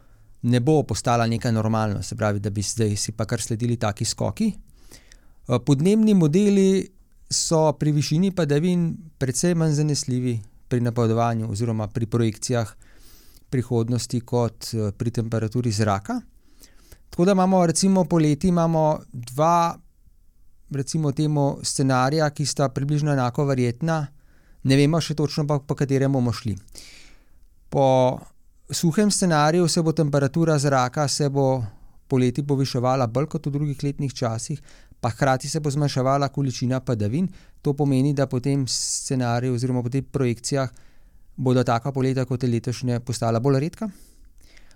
ne bo postala nekaj normalno, se pravi, da bi zdaj si pa kar sledili taki skoki. Eh, podnebni modeli so pri višini padavin precej manj zanesljivi pri napovedovanju oziroma pri projekcijah prihodnosti kot eh, pri temperaturi zraka. Tako da imamo recimo poleti imamo dva recimo temu scenarija, ki sta približno enako verjetna, ne vemo še točno pa po katerem bomo šli. Po suhem scenariju se bo temperatura zraka se bo poleti poviševala bolj kot v drugih letnih časih, pa hkrati se bo zmanjševala količina padavin. To pomeni, da po tem scenariju oziroma po teh projekcijah bodo taka poletja kot je letošnje postala bolj redka.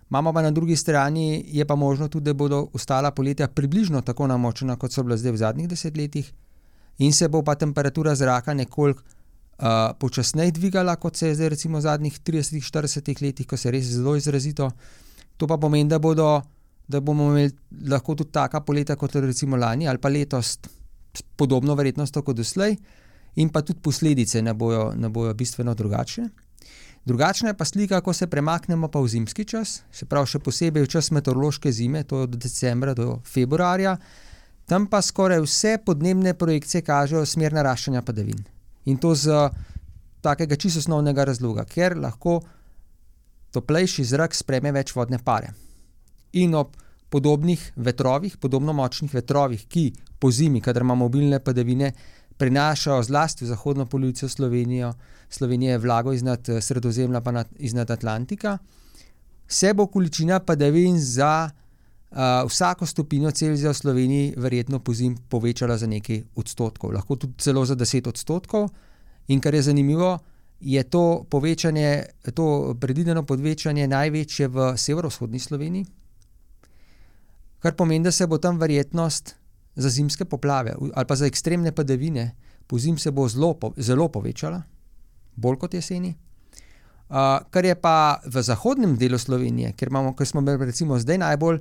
Imamo pa na drugi strani, je pa možno tudi, da bodo ostala poletja približno tako namočena, kot so bila zdaj v zadnjih desetletjih, in se bo pa temperatura zraka nekoliko uh, počasneje dvigala, kot se je zdaj recimo v zadnjih 30-40 letih, ko se je res zelo izrazito. To pa pomeni, da, bodo, da bomo imeli lahko tudi taka poletja, kot je recimo lani ali pa letos, s podobno verjetnostjo kot doslej, in pa tudi posledice ne bojo, ne bojo bistveno drugačne. Drugačna je pa slika, ko se premaknemo pa v zimski čas, pravi, še posebej v čas meteorološke zime, to je od decembra do februarja. Tam pa skoraj vse podnebne projekcije kažejo smer naraščanja padavin. In to z takega čisto osnovnega razloga, ker lahko toplejši zrak spreme več vodne pare. In ob podobnih vetrovih, podobno močnih vetrovih, ki po zimi, kadar imamo mobilne padavine, prenašajo zlasti v zahodno polovico Slovenijo, Slovenije vlago iznad eh, Sredozemlja, pa iznad Atlantika, se bo količina padavin za uh, vsako stopinjo Celzija v Sloveniji verjetno po zim povečala za nekaj odstotkov, lahko tudi celo za 10 odstotkov. In kar je zanimivo, je to povečanje, to predvideno povečanje največje v severovzhodni Sloveniji, kar pomeni, da se bo tam verjetnost za zimske poplave ali pa za ekstremne padavine po zim se bo zelo, zelo povečala bolj kot jeseni. Uh, kar je pa v zahodnem delu Slovenije, ker, imamo, ker smo recimo zdaj najbolj,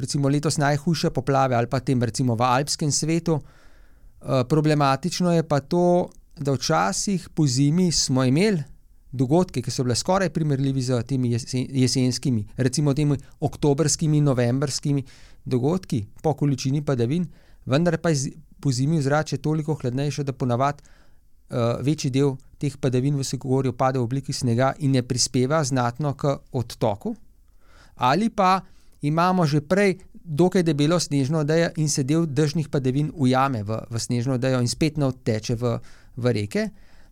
recimo letos najhujše poplave ali pa tem recimo v alpskem svetu, uh, problematično je pa to, da včasih po zimi smo imeli dogodke, ki so bile skoraj primerljivi z temi jesen, jesenskimi, recimo temi oktobrskimi, novembrskimi dogodki po količini padavin, vendar pa je po zimi zrače toliko hladnejše, da ponavadi uh, večji del teh padavin v Segorju pade v obliki snega in ne prispeva znatno k odtoku, ali pa imamo že prej dokaj debelo snežno odejo in se del dežnih padavin ujame v, v snežno odejo in spet ne odteče v, v reke.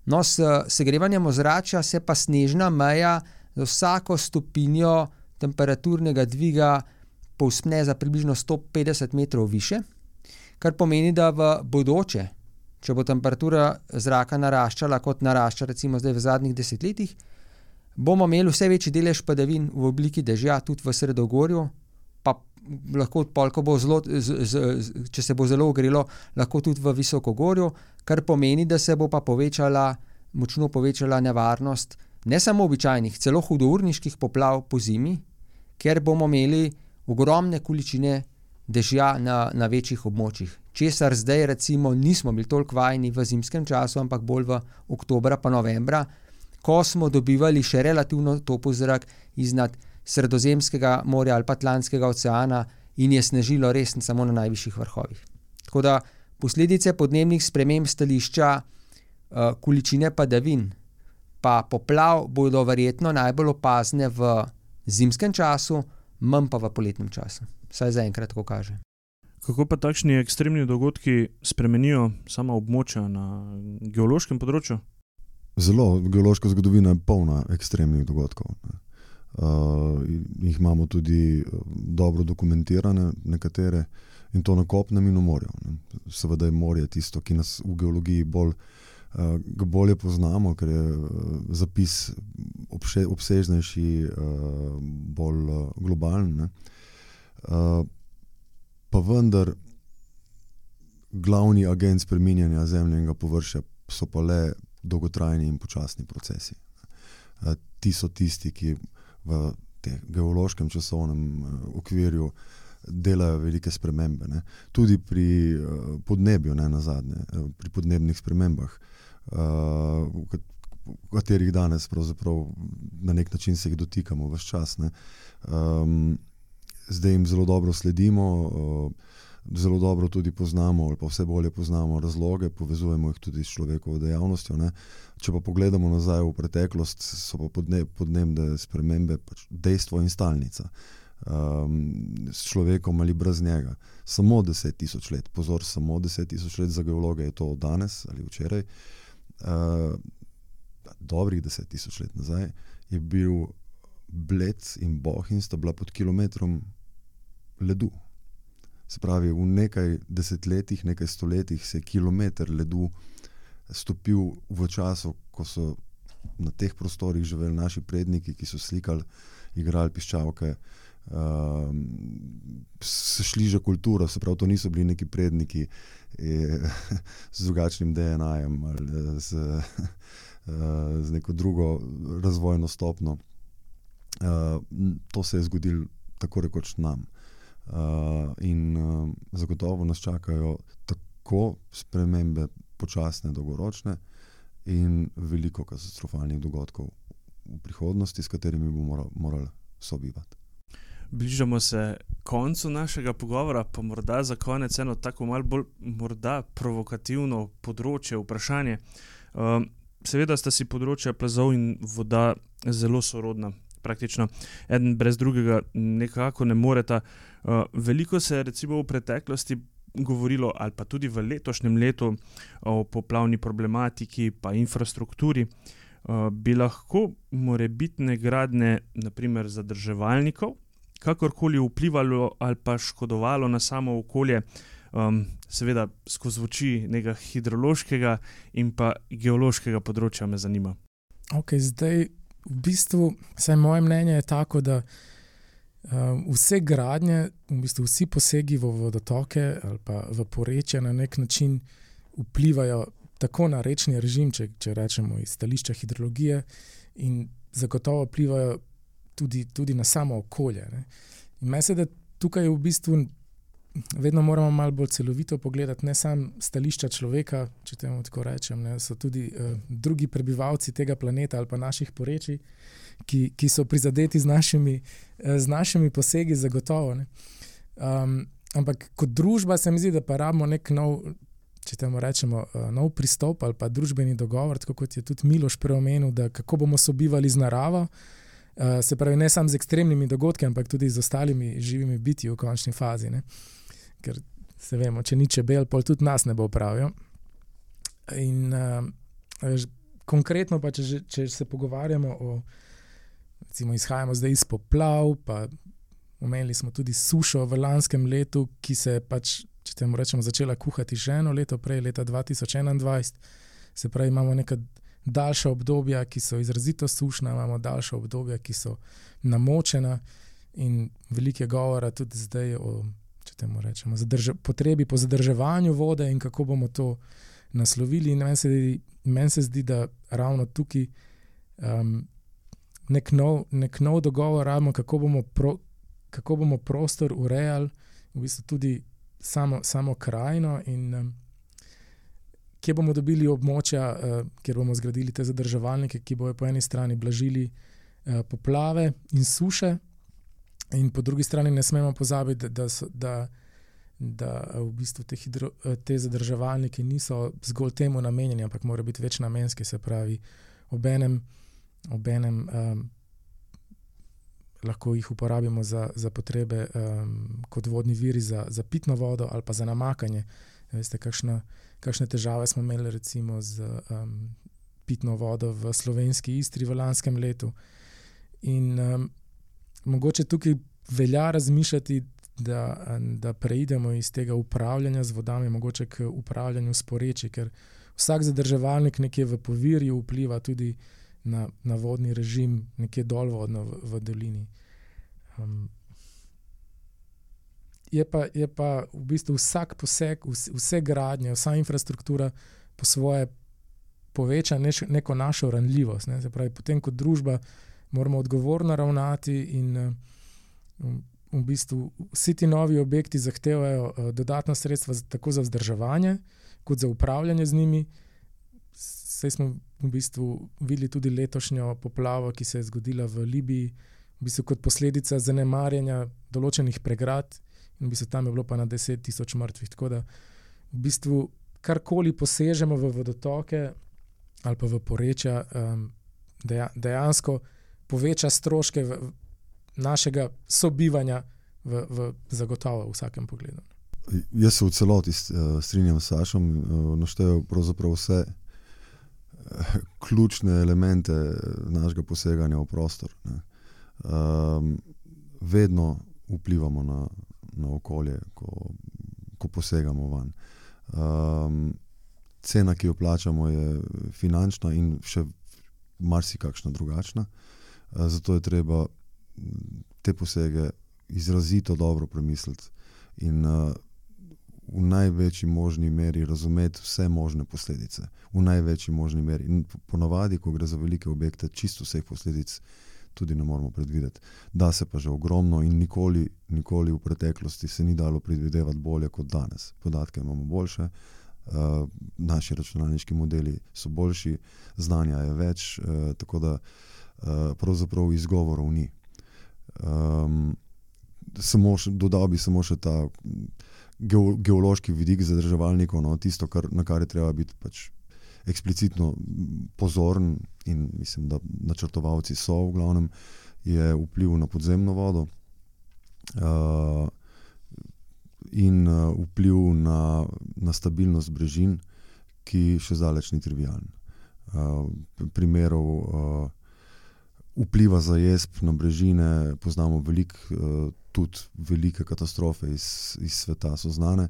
No, s segrevanjem ozračja se pa snežna meja za vsako stopinjo temperaturnega dviga povspne za približno 150 metrov više, kar pomeni, da v bodoče, če bo temperatura zraka naraščala, kot narašča recimo zdaj v zadnjih desetletjih, bomo imeli vse večji delež padavin v obliki dežja, tudi v Sredogorju, pa lahko polko bo zelo, z, z, z, če se bo zelo ogrelo, lahko tudi v Visokogorju, kar pomeni, da se bo pa povečala, močno povečala nevarnost ne samo običajnih, celo hudourniških poplav po zimi, ker bomo imeli ogromne količine dežja na, na večjih območjih česar zdaj, recimo, nismo bili toliko vajeni v zimskem času, ampak bolj v oktobra, pa novembra, ko smo dobivali še relativno topo zrak iznad Sredozemskega morja ali Atlantskega oceana in je snežilo res samo na najvišjih vrhovih. Tako da posledice podnebnih sprememb stališča uh, količine padavin, pa poplav, bodo verjetno najbolj opazne v zimskem času, manj pa v poletnem času. Vsaj zaenkrat tako kaže. Kako pa takšni ekstremni dogodki spremenijo sama območja na geološkem področju? Zelo, geološka zgodovina je polna ekstremnih dogodkov. Uh, jih imamo tudi uh, dobro dokumentirane, nekatere, in to na kopnem in v morju. Ne. Seveda je morje tisto, ki nas v geologiji bolj, uh, bolje poznamo, ker je uh, zapis obše, obsežnejši, uh, bolj uh, globalni. Uh, pa vendar, glavni agent spreminjanja zemljskega površja so pa le dolgotrajni in počasni procesi. Uh, ti so tisti, ki v geološkem časovnem uh, okvirju delajo velike spremembe. Ne. Tudi pri uh, podnebju, ne na zadnje, pri podnebnih spremembah. V katerih danes na nek način se jih dotikamo, vse čas. Um, zdaj jim zelo dobro sledimo, zelo dobro tudi poznamo, ali pa vse bolje poznamo razloge, povezujemo jih tudi s človekovo dejavnostjo. Ne? Če pa pogledamo nazaj v preteklost, so pa podneb, podnebne spremembe pač dejstvo in stalnica. Um, s človekom ali brez njega. Samo 10 tisoč let, pozor, samo 10 tisoč let za geologe je to danes ali včeraj. Uh, dobrih deset tisoč let nazaj, je bil bled in boh in sta bila pod kilometrom ledu. Se pravi, v nekaj desetletjih, nekaj stoletjih se je kilometr ledu stopil v času, ko so na teh prostorih živeli naši predniki, ki so slikali, igrali piščalke. Uh, šli že kulturo, se pravi, to niso bili neki predniki eh, z drugačnim DNA-jem ali z, uh, z neko drugo razvojno stopno. Uh, to se je zgodilo tako rekoč nam. Uh, in uh, zagotovo nas čakajo tako spremembe, počasne, dolgoročne, in veliko katastrofalnih dogodkov v prihodnosti, s katerimi bomo morali sobivati. Bližamo se koncu našega pogovora, pa morda za konec eno tako malce bolj provokativno področje, vprašanje. Um, seveda sta si področja plazov in voda zelo sorodna. Praktično en brez drugega nekako ne moreta. Uh, veliko se je recimo v preteklosti govorilo, ali pa tudi v letošnjem letu, o poplavni problematiki in infrastrukturi. Uh, bi lahko morebitne gradne, naprimer zadrževalnikov, kakorkoli vplivalo ali pa škodovalo na samo okolje, uh, um, seveda skozi oči nekega hidrološkega in pa geološkega področja me zanima. Ok, zdaj v bistvu, vsaj moje mnenje je tako, da um, vse gradnje, v bistvu vsi posegi v vodotoke ali pa v porečje na nek način vplivajo tako na rečni režim, če, če rečemo iz stališča hidrologije, in zagotovo vplivajo tudi, tudi na samo okolje. Meni se da tukaj v bistvu vedno moramo malo bolj celovito pogledati, ne samo stališča človeka, če temu tako rečem, ne, so tudi uh, drugi prebivalci tega planeta ali pa naših porečij, ki, ki so prizadeti z našimi, uh, z našimi posegi, zagotovo. Um, ampak kot družba se mi zdi, da pa rabimo nek nov. Če temu rečemo, uh, nov pristop ali pa družbeni dogovor, tako kot je tudi Miloš preomenil, da kako bomo sobivali z naravo, uh, se pravi, ne samo z ekstremnimi dogodki, ampak tudi z ostalimi živimi biti v končni fazi. Uh, ker se vemo, če ni čebel, pol tudi nas ne bo pravijo. In uh, konkretno, pa, če, če se pogovarjamo o, recimo, izhajamo zdaj iz poplav, pa omenili smo tudi sušo v lanskem letu, ki se je pač, če temu rečemo, začela kuhati že eno leto prej, leta 2021. Se pravi, imamo neka daljša obdobja, ki so izrazito sušna, imamo daljša obdobja, ki so namočena, in veliko je govora tudi zdaj o temu rečemo, zadrž, potrebi po zadrževanju vode in kako bomo to naslovili. Meni se, men se zdi, da ravno tukaj um, nek, nov, nek nov dogovor rabimo, kako bomo, pro, kako bomo prostor urejali, v bistvu tudi samo, samo krajino. In, um, Kje bomo dobili območja, uh, kjer bomo zgradili te zadrževalnike, ki bodo po eni strani blažili uh, poplave in suše, In po drugi strani ne smemo pozabiti, da, da, da, da v bistvu te, hidro, te zadrževalniki niso zgolj temu namenjeni, ampak morajo biti več namenski, se pravi, obenem, obenem um, lahko jih uporabimo za, za potrebe um, kot vodni viri za, za pitno vodo ali pa za namakanje. Veste, kakšna, kakšne težave smo imeli recimo z um, pitno vodo v slovenski Istri v lanskem letu. In um, mogoče tukaj velja razmišljati, da, da preidemo iz tega upravljanja z vodami, mogoče k upravljanju s poreči, ker vsak zadrževalnik nekje v povirju vpliva tudi na, na vodni režim, nekje dolvodno v, v dolini. Um, je, pa, je pa v bistvu vsak poseg, vse, vse gradnje, vsa infrastruktura po svoje poveča neš, neko našo ranljivost. Ne? Pravi, potem, kot družba, moramo odgovorno ravnati in um, v bistvu vsi ti novi objekti zahtevajo uh, dodatna sredstva tako za vzdrževanje, kot za upravljanje z njimi. Sej smo v bistvu videli tudi letošnjo poplavo, ki se je zgodila v Libiji, v bistvu kot posledica zanemarjanja določenih pregrad, in v bistvu tam je bilo pa na 10 tisoč mrtvih. Tako da v bistvu karkoli posežemo v vodotoke ali pa v porečja, um, deja, dejansko poveča stroške v, našega sobivanja v, v zagotovo v vsakem pogledu. Jaz se v celoti uh, strinjam s Sašom, uh, naštejem pravzaprav vse uh, ključne elemente našega poseganja v prostor. Um, vedno vplivamo na, na okolje, ko, ko posegamo van. Um, cena, ki jo plačamo, je finančna in še marsikakšna drugačna. Uh, zato je treba te posege izrazito dobro premisliti in uh, v največji možni meri razumeti vse možne posledice. V največji možni meri. In ponavadi, ko gre za velike objekte, čisto vseh posledic tudi ne moremo predvideti. Da se pa že ogromno in nikoli, nikoli v preteklosti se ni dalo predvidevati bolje kot danes. Podatke imamo boljše. Uh, naši računalniški modeli so boljši, znanja je več, uh, tako da pravzaprav izgovorov ni. Um, samo še, dodal bi samo še ta geološki vidik zadrževalnikov, no, tisto, kar, na kar je treba biti pač eksplicitno pozoren, in mislim, da načrtovalci so v glavnem, je vpliv na podzemno vodo uh, in uh, vpliv na, na stabilnost brežin, ki še zdaleč ni trivialen. Uh, primerov uh, vpliva za jesp na brežine poznamo veliko, uh, tudi velike katastrofe iz, iz sveta so znane.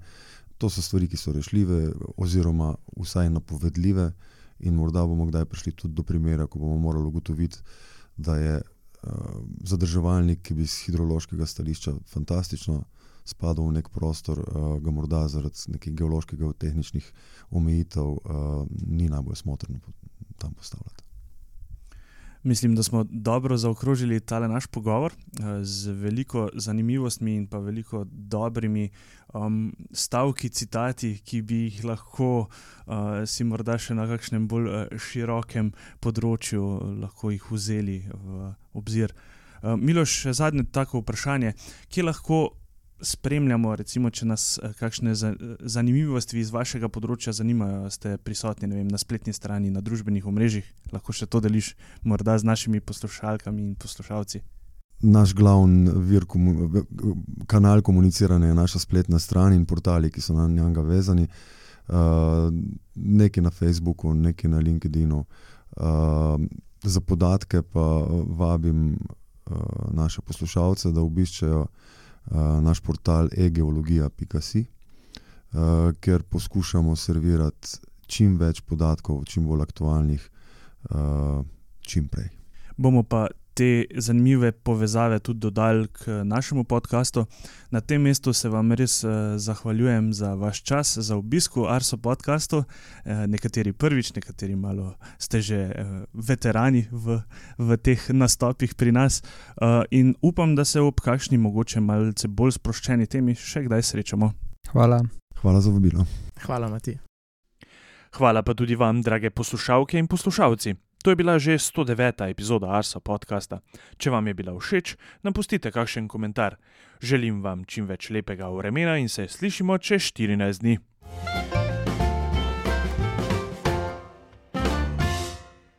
To so stvari, ki so rešljive, oziroma vsaj napovedljive, in morda bomo kdaj prišli tudi do primera, ko bomo morali ugotoviti, da je uh, zadrževalnik, ki bi iz hidrološkega stališča fantastično spadal v nek prostor, uh, ga morda zaradi nekih geoloških, tehničnih omejitev uh, ni najbolj smotrno tam postavljati. Mislim, da smo dobro zaokrožili tale naš pogovor eh, z veliko zanimivostmi in pa veliko dobrimi um, stavki, citati, ki bi jih lahko uh, si morda še na kakšnem bolj uh, širokem področju lahko jih vzeli v obzir. Uh, Miloš, zadnje tako vprašanje, kje lahko spremljamo, recimo, če nas eh, kakšne zanimivosti iz vašega področja zanimajo, ste prisotni vem, na spletni strani, na družbenih omrežjih, lahko še to deliš, morda z našimi poslušalkami in poslušalci. Naš glavni vir, kanal komuniciranja je naša spletna stran in portali, ki so na njega vezani. Uh, nekaj na Facebooku, nekaj na LinkedIn-u. Uh, za podatke pa vabim uh, naše poslušalce, da obiščejo uh, naš portal egeologija.com, uh, eh, kjer poskušamo servirati čim več podatkov, čim bolj aktualnih, uh, čim prej. Bomo pa te zanimive povezave tudi dodali k našemu podkastu. Na tem mestu se vam res uh, zahvaljujem za vaš čas, za obisk v Arso podkastu. Uh, nekateri prvič, nekateri malo ste že uh, veterani v, v teh nastopih pri nas. In upam, da se ob kakšni mogoče malce bolj sproščeni temi še kdaj srečamo. Hvala. Hvala za vabilo. Hvala, Mati. Hvala pa tudi vam, drage poslušalke in poslušalci. To je bila že 109. epizoda Arsa podcasta. Če vam je bila všeč, nam pustite kakšen komentar. Želim vam čim več lepega vremena in se slišimo čez 14 dni.